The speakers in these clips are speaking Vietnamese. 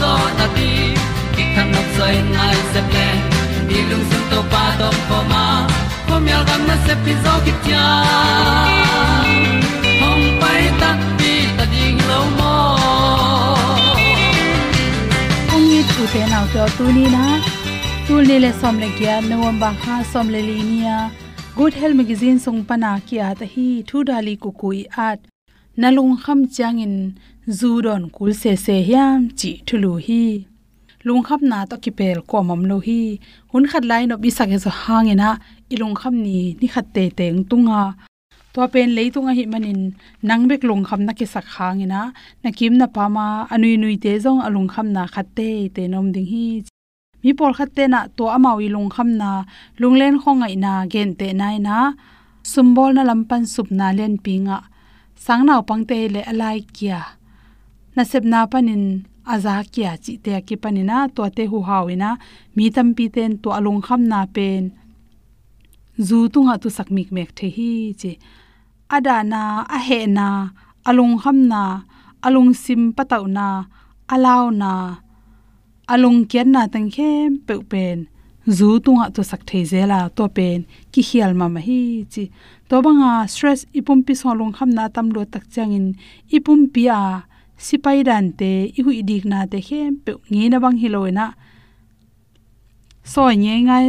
zo na ti ki kan nok sai nai se ple ni lung sun to pa to pa ma. Ko myal gam na se pi zo ki tia hom pai ta ti ta ding lo mo ong ni tu te nau to tu ni na? Tu le le som le kya nuam ba kha som le li nia good health magazine song pana kya ta hi, thu dali ku kui at nalung kham chang in zu don kul se se hiam chi thulu hi. Lung kham na to ki pel ko mam lo hi. Hun khat lai no bi sak so hangena ilung kham ni ni khat te teng tunga. To pen leitunga hi manin nangbek lung kham na ki sak hangena na kim na pama anui nui te zong alung kham na khat te nom ding hi. Mi por khatte na to amawi lung kham na lunglen khongai na gen te nai na sumbol na lampan sup na len pinga sangnau pangte le alai kia. Na sep na panin aza kia chi te ki panina to te hu hawina mi tam pi ten to along kham na pen zu tunga tu sakmik mek the hi chi. Ada na a he na along kham na along sim pataw na alaw na along kian na tang khem pe pen zu tunga to sak thei zela to pen, ki hial ma ma hi chi. To banga stress ipum pi so long kham na tam lo tak chang in. Ipum pi a sipai dan te i hui dik na te khem, pe nge na bang hi loina so nge ngai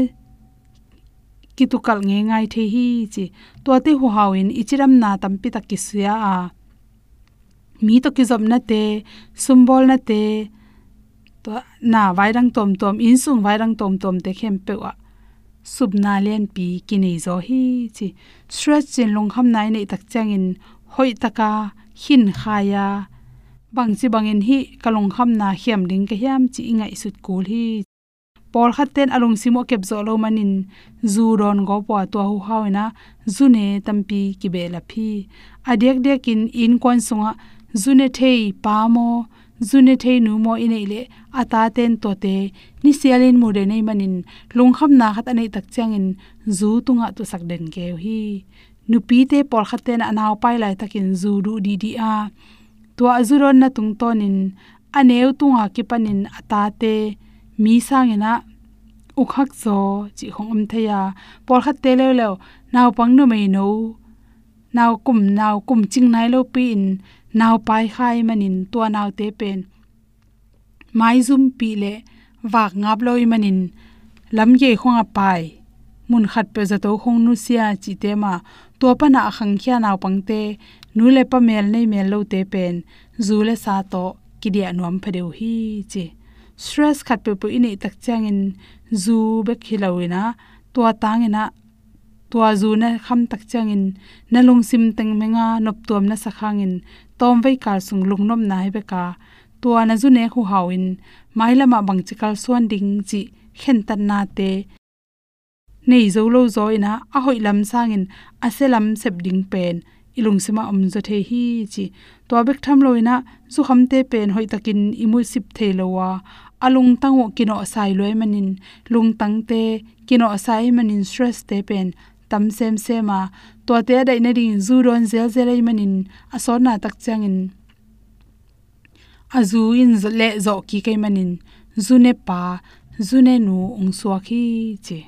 ki tu kal nge ngai the hi chi. To te hu hawin ichiram na tam pi tak ki sia a. Mi to ki zom na te sumbol na te to na vai rang tom tom in sung vai rang tom tom te khem pe wa. Sub na len pi ki nei zo hi chi. Stress chin long kham nai nei tak chang in hoi taka, hin khaya. Bang chi bangin hi kalong kham na hiam ding ka hiam chi ingai sut kul hi. Por khaten alung simo kep zo lo manin zu ron go po to hu hawina zune tampi ki be la phi. Adek dek in in kon sunga zune thei pa mo zune thei nu mo inei le ata ten to te ni sialin mu de nei manin lung kham na khat anei tak changin zu tunga tu sak den ke hi. Nupi te por khaten anaw pai lai takin zu du di di a. To azuron na tung tonin aneu tunga ki panin ata te mi sangena ukhak zo, chi khong am theya por khat te le le naw pang no mai no. Naw kum naw kum ching nai lo pi in naw pai khai manin to naw te pen. Mai zum pi le wak ngap loi manin. Lam ye khonga pai. Mun khat pe zato khong nu sia chi te ma. To pa na khang khia naw pang te. Nu le pa mel nei mel lo te pen. Zu le sa to ki dia nuam phadeu hi che stress khat pe pu ini tak changin zu be khilawina to tangena tua zu na kham tak changin na lung sim teng menga nop tuam na sakhangin. Tom vei kal sung lung nom na hebe ka tua na zu ne khu hawin mailama bangchikal suan ding chi khen tan na te. Nei zo lo zo ina, a hoi lam sangin aselam sep ding pen. Ilung sima om zo the hi chi. To bek tham loina zu kham te pen hoi takin imu sip the lowa alung tango kino sai loi manin. Lung tang te, kino sai manin stress te pen tam sem sema to te dai na ding zu ron zel zel ai manin asor na tak chang in. Azu in le zo ki kai manin, zu ne pa, zu ne nu ung suwa khi che.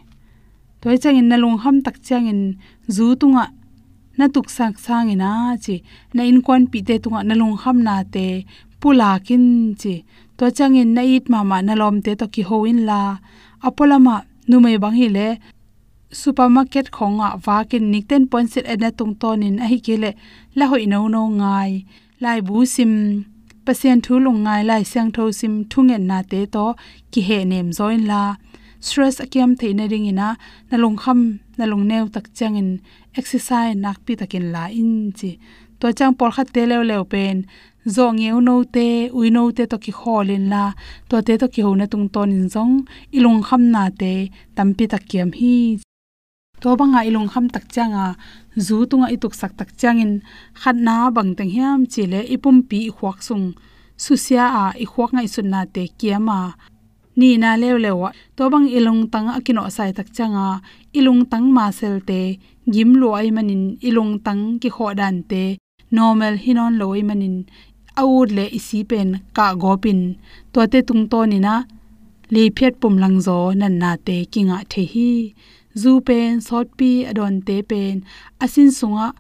Toi chang in na lung ham tak chang in, zu tunga na tuk sak sang ina che. Na in kon pi te tunga na lung ham na te pula kin che. To chang in na it ma ma na lom te to ki ho in la. Apolama numei bang hi le supermarket khonga wakin nikten point set ena tung tonin a hi kele la hoi no no ngai. Lai bu sim, pasien thu lung ngai, lai sang tho sim thungen na te to, ki he nem join la. Stress akiam theina ring ina, na lung kham, na lung neu tak changin exercise nak pi takin la in chi. To chang por kha te lew lew pen zong yeu no te, ui no te to ki kholin la. To te to ki ho na tung ton in zong ilung kham na te tampi takiam hi to banga ilung kham tak changa, zu tunga ituk sak tak changin. Khat na bang teng hiam chile ipum pi khwak sung. Susia a i khwak ngai sun na te kiama ni na lew lewa to bang ilung tang akino sai tak changa. Ilung tang ma sel te. Gim lo ai manin. Ilung tang ki kho dan te. Normal hinon loi manin. Aud le isi pen ka gopin to te tung to ni na. Le phet pum lang zo nan na te kinga the hi zu pen, sot pi, adon te pen. Asin sunga,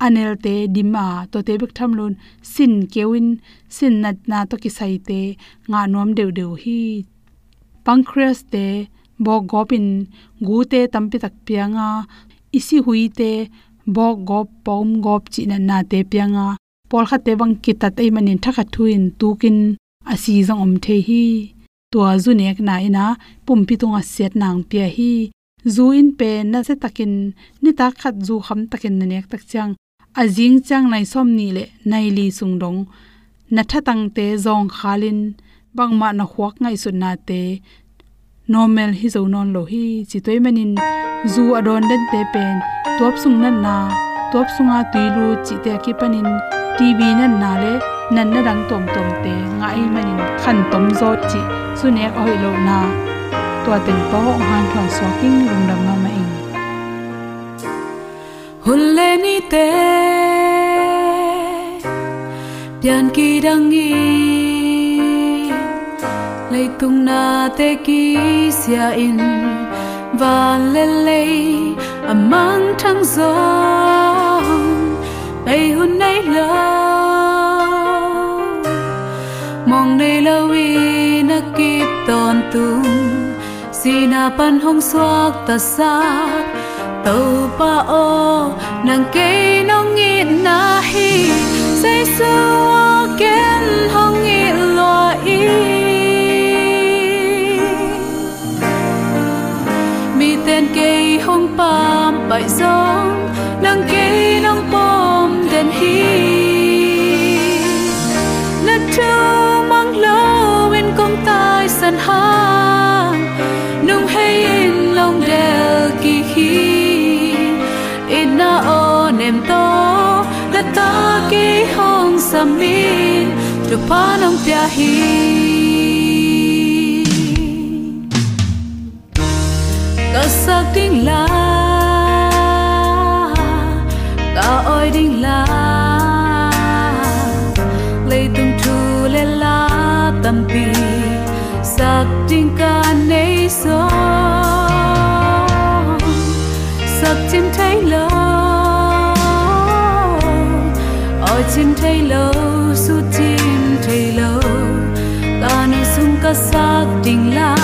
anel te, dima, to te bek tham lun. Sin kewin, sin nat na to ki sai te, nga nom deu deu hi. Pancreas te bo gopin, gu te tampi tak pianga isi hui te bo gop pom gop, chi na na te pianga pol kha te bang ki tat ei manin thakha thuin, tukin, asi zong om the hi. Tua zu nek na ina pumpi tunga set nang pia hi zu in pe na se takin, ni ta khat zu kham takin na nek tak chang a jing chang nai som ni le, nai li sung dong. Na tha tang te zong khalin bangma na huak ngai su na te. Normal hi zo non lo hi, chi toy manin zu adon den te pen top sung nan na top sunga tuilu chi te ki panin tv nan na le, nan na dang tom tom te, ngai manin khan tom zo chi, su nek oi lo na to ten po han thon so king lung dam ma ma ing hulle ni te pian ki dang i tung na te ki sia in, và lê lê à amang thăng gió. Bay hun nay lo mong nay lâu na kịp ton tung sina pan hong suak ta sak tàu pa o nang ke nong ngit na hi say su ken tu pa nong pia hi ka sak ding la ka oi ding la lấy tung thu le la tâm pi sak ding ka nei so sak chim thấy lo oi chim thấy lâu sak ding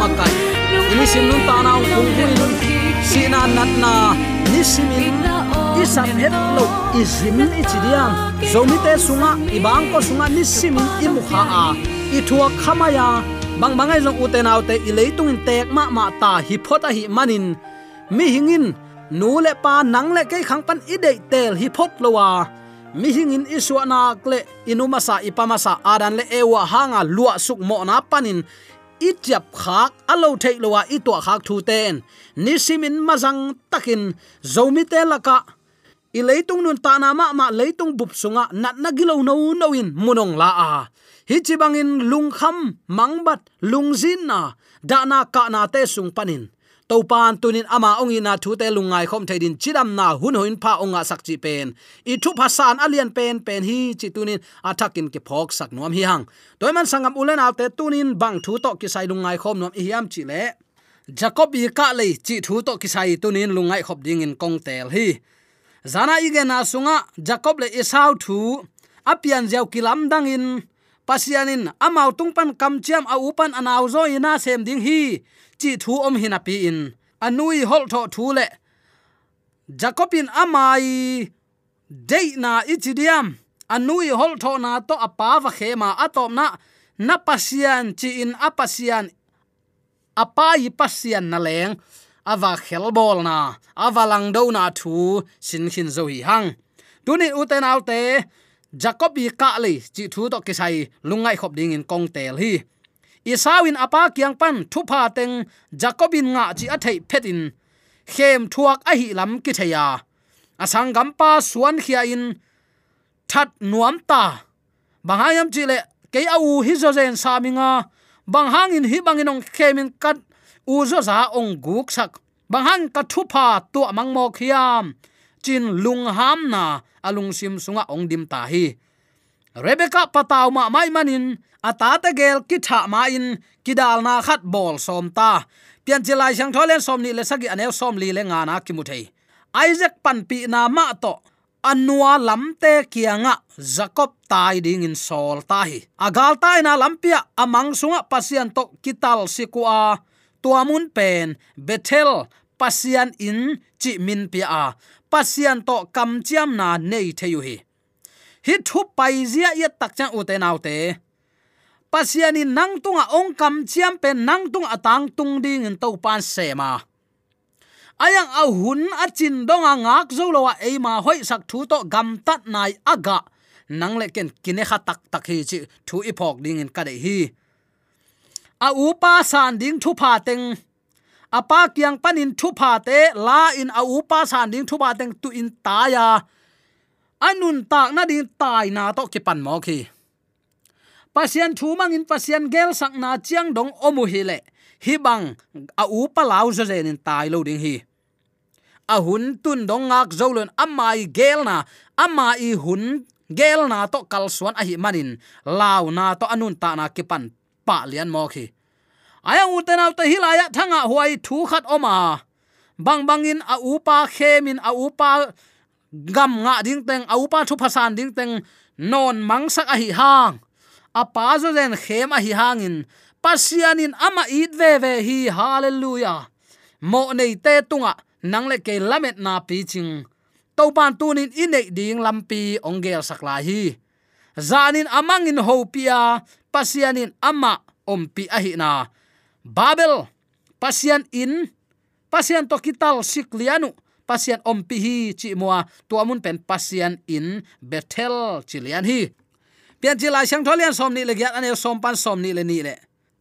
makai ini sim nun ta na kung hui nun si na nat na ni simin i sam het lo i zimin i chidiam so mi te sunga i bang ko sunga ni simin i mu kha a i thua khamaya bang bangai jong uten te i leitung in tek, ma ma, ta hi phot a hi, manin. Mi hingin nu le pa nang le ke khang pan i de tel hi phot lowa. Mi hingin iswa na kle inuma sa ipama sa adan, le, ewa, hanga, lua, suk, mo, na, panin itiap khak, alo thei lowa i to khak thu ten. Ni simin mazang takin zomi te laka i leitung nun ta na ma ma leitung bup sunga, nat na gilo no no in, munong la a. Hi chi bangin lung kham mangbat lung zin na. Da na ka na te sung panin to pan tunin ama ongi na thu te lungai khom theidin chidam na hun hoin pha onga sak chi pen. I thu phasan alian pen pen hi chi tunin athakin ke phok sak nuam hi hang. Toy man sangam ulen alte tunin bang thu to ki sai lungai khom nuam hi hiam chi le. Jacob i ka le chi thu to ki sai tunin lungai khop ding in kong tel hi. Zana igen na sunga, jacob le e isau thu. Apian jaw kilam dangin pasianin amau tungpan kamchiam a upan anaw zo ina sem ding hi, chi thu om hina pi in anui hol tho thu le. Jacobin amai de na ichidiam. Anui hol tho na to apa va khema atom na na pasian chi in apasian apa yi pasian na leng. Awa khel bol na awa lang do na thu, sin khin zo hi hang. Tuni uten autte jacob bi ka le chi thu to ke sai, lungai khop ding in kong tel hi. Isawin apa kyang pan thu pha teng jacobin nga chi a thei phetin khem thuak a hi lam ki theya asang gam pa suan khia in. That nuam ta. Bangayam chile ke au hi zo zen saminga bang in hi bangin ong khemin kat, u zo za ong guk sak. Bang hang ka thu pha tu amang mo khiam chin lung ham na alung sim sunga ong dim ta hi. Rebecca pataw ma mai manin ata ta gel ki tha ma in kidal na khat bol som ta. Pian chilai sang tholen som ni le sagi anel som li le nga na ki mu thei. Isaac pan pi na ma to anua lamte kianga jacob tai ding in sol ta hi. Agal tai na lampia amang sunga pasian to kital sikua tuamun pen, bethel pasian in chi min pia a pasian to kam chiam na nei theyu hi. Hi thu pai zia ya tak cha u te nau te. Pasiani nang tunga ong kam chiam pe nang tung atang tung ding in to pan se ma. Ayang a hun a chin dong a ngak zo lo wa e ma hoi sak thu to gam tat nai aga nang le ken kine kha tak tak hi chi thu i phok ding in ka de hi. A u pa san ding thu pha teng apa kyang panin thu pha te, la in a upa pa san ding thu ba teng tu in ta ya. Anun tak na ding tai na to ki pan mo khi pasian thu mang in pasian gel sak na chiang dong omu hi le. Hi bang, a upa pa lau zo zen in tai lo ding hi. A hun tun dong ngak zolon amai gel na ama i hun gel na to kal suan a hi manin. Lau na to anun ta na ki pan pa lian mo khi aya uten auta hilaya thanga huai thu khat oma. Bang bangin a upa khemin, a upa gam nga ding teng, a upa thu phasan ding teng, non mangsak a hi hang. A pa zo zen khem a hi hangin. Pasianin ama it ve ve hi, hallelujah. Mo nei te tunga, nang le ke lamet na pi ching. To pan tunin inei ding lampi ongel sakla hi. Zanin amangin hopia pasianin ama ompi ahi na babel, pasian in, pasian to kital siklianu pasian ompi hi chi muwa tuamun pen pasian in bethel chilian hi. Pian chi lai sang tholian som ni le gyat ane som pan som ni le ni le.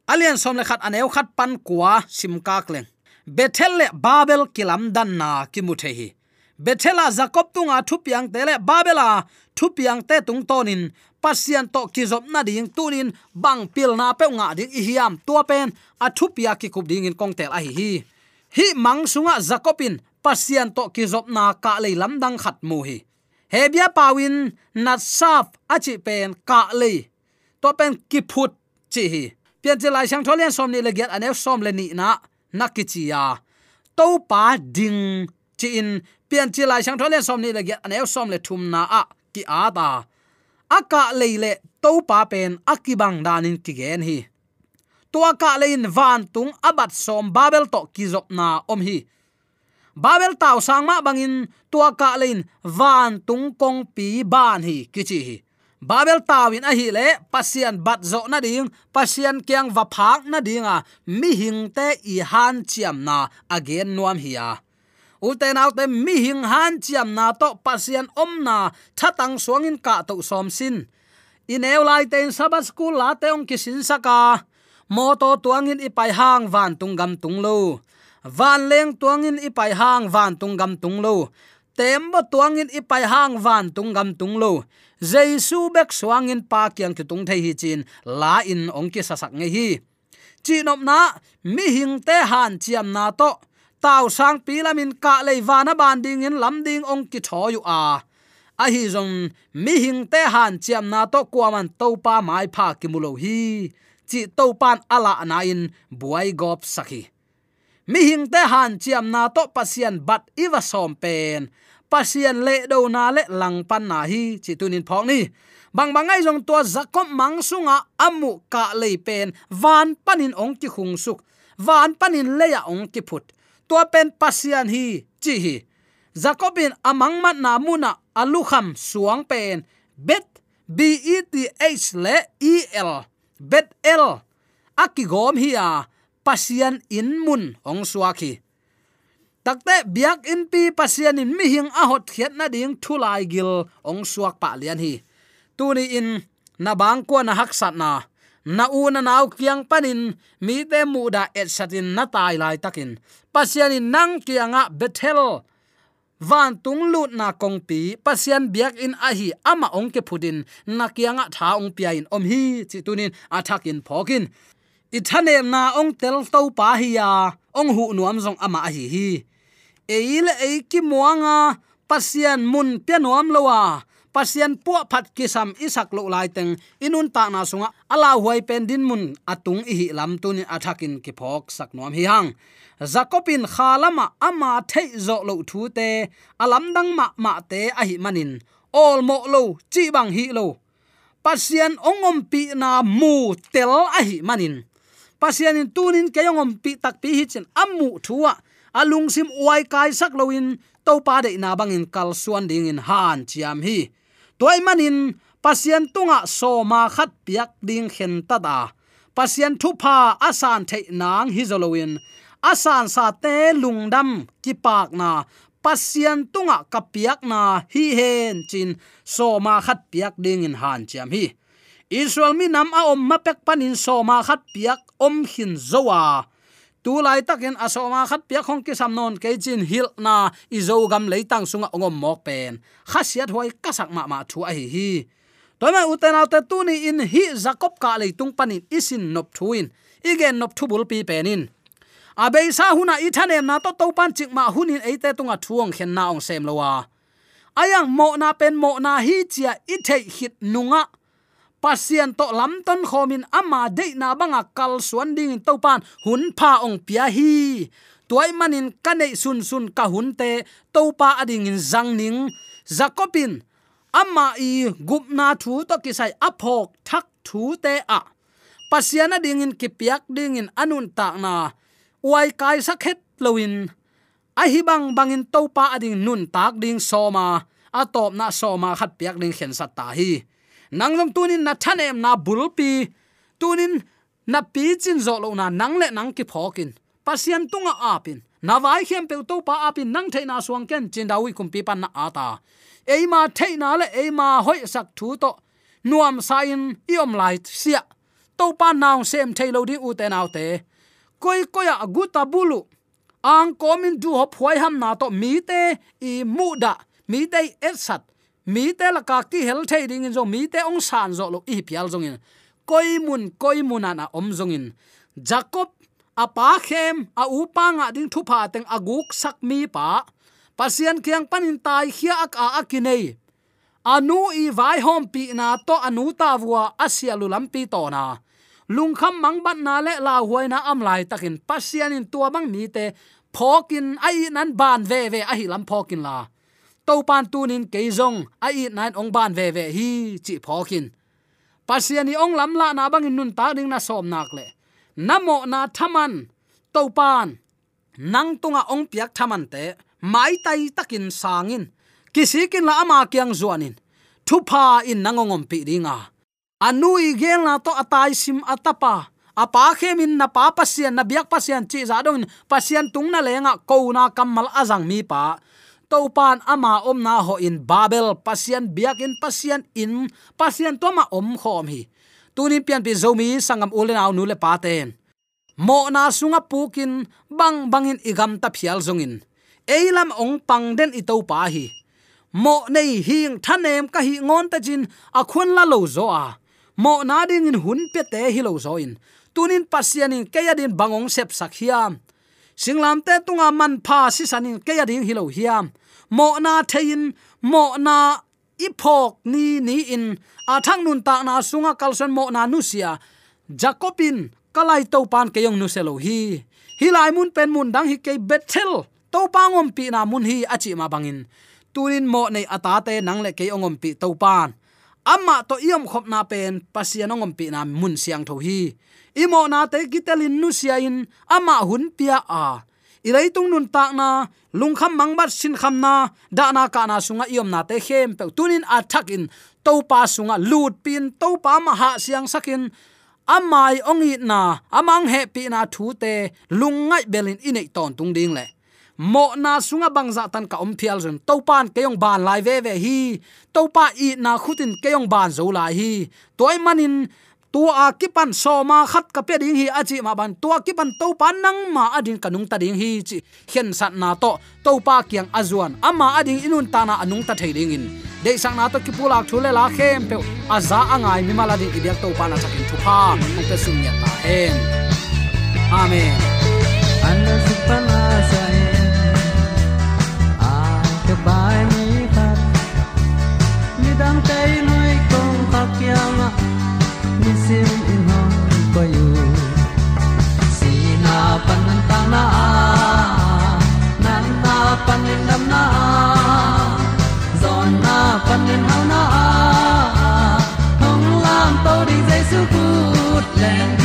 Alian som le khat aneu, khat pan kwa sim kak leng bethel le babel kilam dan na ki mu the hi. Bethela jacob tunga thupiang tele babela thupiang te tung tonin pasian to ki zop na ding tunin, bang pil na pe nga ding i hiam tua pen, a thupia ki kup ding in kongtel a hi hi. Hi mang sunga zakopin pasian to ki zop na ka le lamdang khat mu hi. Hebia pawin, nat sap achi pen ka le to pen ki phut chi hi. Pian che lai sang tholian som ni le get anew som le ni na nakichia to pa ding chi in. Pian chi lai sang tholian som ni le get anew som le thum na a, ki a ta aka leile to pa pen akibang danin kigen hi. Tua ka lein van tung abat som babel to kizop na om hi. Babel taw sang ma bangin tua ka lein van tung kong pi ban hi kichi hi. Babel tawin a hi le pasian bat zo na ding, pasian kyang va phak na dinga, mi hing te i han chiam na again nuam hi ya uten autte mi hing han chiam na to pasian om na thatang suangin ka to som sin. Ineu lai ten sabat school la te ong kisin saka mo to tuangin ipai hang van tunggam tunglo van leng tuangin ipai hang van tunggam tunglo tembo tuangin ipai hang van tunggam tunglo jaisu bek suangin pa kyang ki tung thei hi chin. La in ong ki sasak nge hi. Chinom na, mi hing te han chiam na to tao sang pilamin ka leiwana ban ding in lâm ding ong ki thoyu a. A hi zong, mi hing te han chiam na to kwaman to pa mai pha ki mulo hi. Chi to pan ala na in, buai gop sakhi mi hing te han chiam na to pasian bat iwa som pen. Pasian le do na le lang pan na hi. Chi tunin phok ni. Bang bangai jong to zakom mangsunga amu ka le pen. Van panin ong ki khung suk. Van panin leya ong ki phut tua pen pasian hi, chi hi. Zakobin amang mat na muna alukham suang pen. Bet, b e t h le e l. Bet l, akigom hi a pasian in mun, ong suaki takte biak in pi pasian in mi hing a hot khiat na ding thulai gil, ong suak pa lian hi. Tuni in, na bang ko na hak sat na na u na nau kiang panin, mi te mu da et satin na tai lai takin. Pasian in nang kianga bethel. Van tung lut na kong pi, pasian biak in a hi ama ong ke phudin. Na kianga tha ong pia in om hi, chi tunin athakin phokin i thane na ong tel to pa hi ya ong hu nuam zong ama hi hi. Eile e ki muanga, pasian mun pe nuam lowa pasian pu phat kisam isak lo lai teng inun ta na sunga. Ala huai pen din mun atung hi lam tun athakin ki phok sak nuam hi hang. Zakopin khalama ama thei zo lo thu te, alam dang ma ma te a hi manin. Ol mo lo, chi bang hi lo. Pasian ongom pi na mu tel a hi manin. Pasian in tunin kayongom pi tak pi hi chen amu thuwa alung sim uai kai sak loin to pa de na bangin kal suan ding in han chiam hi toy manin, pasien tunga so ma khat piak ding khen ta da pasien thu pha asan thei nang hi zolowin. Asan sa te lungdam ki pak na. Pasien tunga kapiak na hi hen chin so ma khat piak ding in han chiam hi. Israel mi nam a om mapek panin so ma khat piak om hin zowa tu lai takin asoma khat pia khong ki samnon ke chin hil na izo gam leitang sunga ongom mok pen. Khasiat hoi kasak ma ma thu a hi hi. Toima uten tu ni in hi jakob ka leitung panin isin nop thuin. Igen nop thubul pi penin. Abei sa huna ithanem na to topan chik ma hunin eite tunga thuang khen na ong sem lowa. Ayang mo na pen mo na hi chia i thei hit nunga pasian to lam ton khomin ama de na banga kal suan ding to pan hun pha ong pia hi. Tuai manin kanei sun sun ka hun te to pa ading in zang ning. Zakopin, ama i gup na thu to kisai aphok thak thu te a. Pasiana ding in kipiak ding in anun ta na. Wai kai sakhet loin a hi bang bangin to pa ading nun tak ding soma. Atop na soma khat piak ding khen sat ta hi nanglom tunin na thanem na bulpi tunin na pi chin zo lo na nang le nang ki phokin pasian tunga apin na vai khem pe to pa apin nang thaina suang ken chin dawi kum pi pan na ata eima thaina le eima hoi sak thu to. Nuam sain iom light sia. To pa naw sem thailo di u te naw te. Koi koya guta bulu. Ang komin du hop huai ham na to mi te i muda mi te esat mi te la ka ki hel thei ding in zo mi te ong san zo lo i pial zong in. Koi mun koi mun ana om zong in. Jacob, a pa khem, a u pa nga ding thu pha teng aguk sak mi pa. Pasian kyang panin tai khia ak a akinei. Anu i vai hom pi na to anu ta wa asia lu lam pi to na. Lung kham mang ban na le la huai na am lai takin pasian in tua bang mi te phokin ai nan ban ve ve a hi lam phokin la to pan tunin keizong ai i nan ong ban ve ve hi chi phokin pasiani ong lam la na bangin nun ta ding na som nak le. Namo na thaman to pan nang tunga ong piak thaman te, mai tai takin sangin. Kisikin la ama kyang zuanin. Thupa in nangongom pi ringa. Anui gel na to atai sim atapa. Apa khemin na pa pasian na biak pasian chi za dong pasian tung na lenga ko na kamal azang mi pa topan ama om na ho in babel pasian biakin pasian in pasian to ma om khom hi. Tunin pian pi zomi, sangam ulen aw nu le paten mo na sunga pukin, bang bangin igam ta phial zongin. Eilam ong pang den i to pa hi. Mo nei hing thanem ka hi ngon ta jin, a khun la lo zo a. Mo na ding in hun pe te hi lo zo in. Tunin pasianin kayadin bangong sep sakhiam singlam te tunga man pha si sanin ke ya ding hilo hiam. Mo na thein, mo na ipok ni ni in. A thang nun ta na sunga kalson mo na nu sia. Jacobin, kalai to pan ke yong nu selo hi. Hilai mun pen mun dang hi ke bethel to pangom pi na mun hi achi ma bangin. Turin mo nei ata te nang le ke ongom pi to pan amma to iom khop na pen pasian ngom pi na mun siang tho hi. Imo na te gitelin nu sia in ama hun pia a. Ilai tung nun tak na lung ham mang mangbat sin kham na, da na ka na sunga iom na te hem pe. Tunin attack in to pa sunga lut pin to pa ma ha siang sakin. Amai ongi na, amang he pi na thu te lungai belin inei ton tung ding le mo na sunga bangza tan ka om phial zon to pan keyong ban lai ve ve hi. To pa i na khutin keyong ban zo la hi. Toy manin, tua a kipan so ma khat ka pe ding hi achi ma ban. Tua kipan to pan nang ma adin kanung ta ding hi chi. Hian sat na to to pa kyang azuan ama ading inun ta na anung ta thei ding in. De sang na to kipulak thule la khem pe. Aza angai mi mala din ibyak to pa na chakin thu pa. Mu pe sum ya ta hen. Amen. Anna supana sai mi dang tay noi kong khakyang mi sim in hong ko yu sina pan ta na nan na pan lam na zon na pan hao na. Hong lam to ding dây su gut len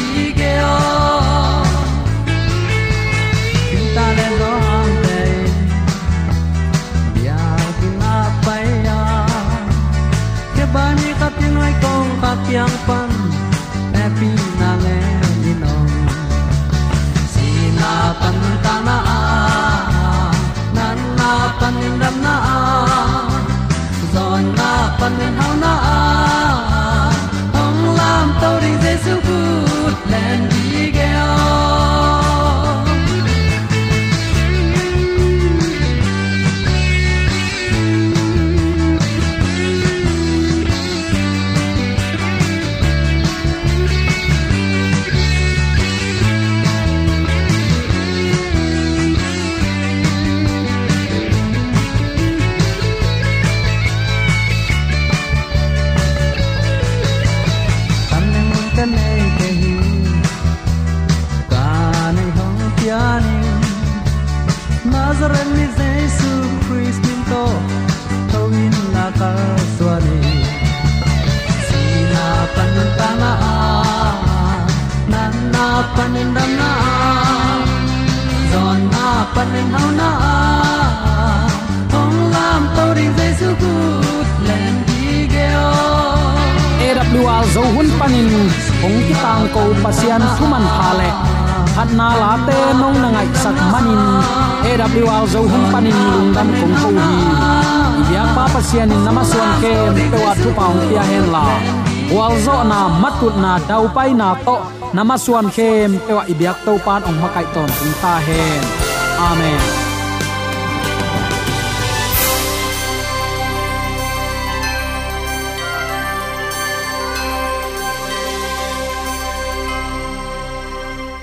pan na hong lam to ding len di ge o zo hun panin ong ki tang ko pasian thuman phale khatna la te nong na ngai sak manin AWR zo hun panin lungdam kong ko hi ya pa pasian in namaswan ke te wa thu paung pia hen la wal zo na matut na dau pai na to. Namaswan khem pe wa ibyak to pan ong makai ton ta hen amen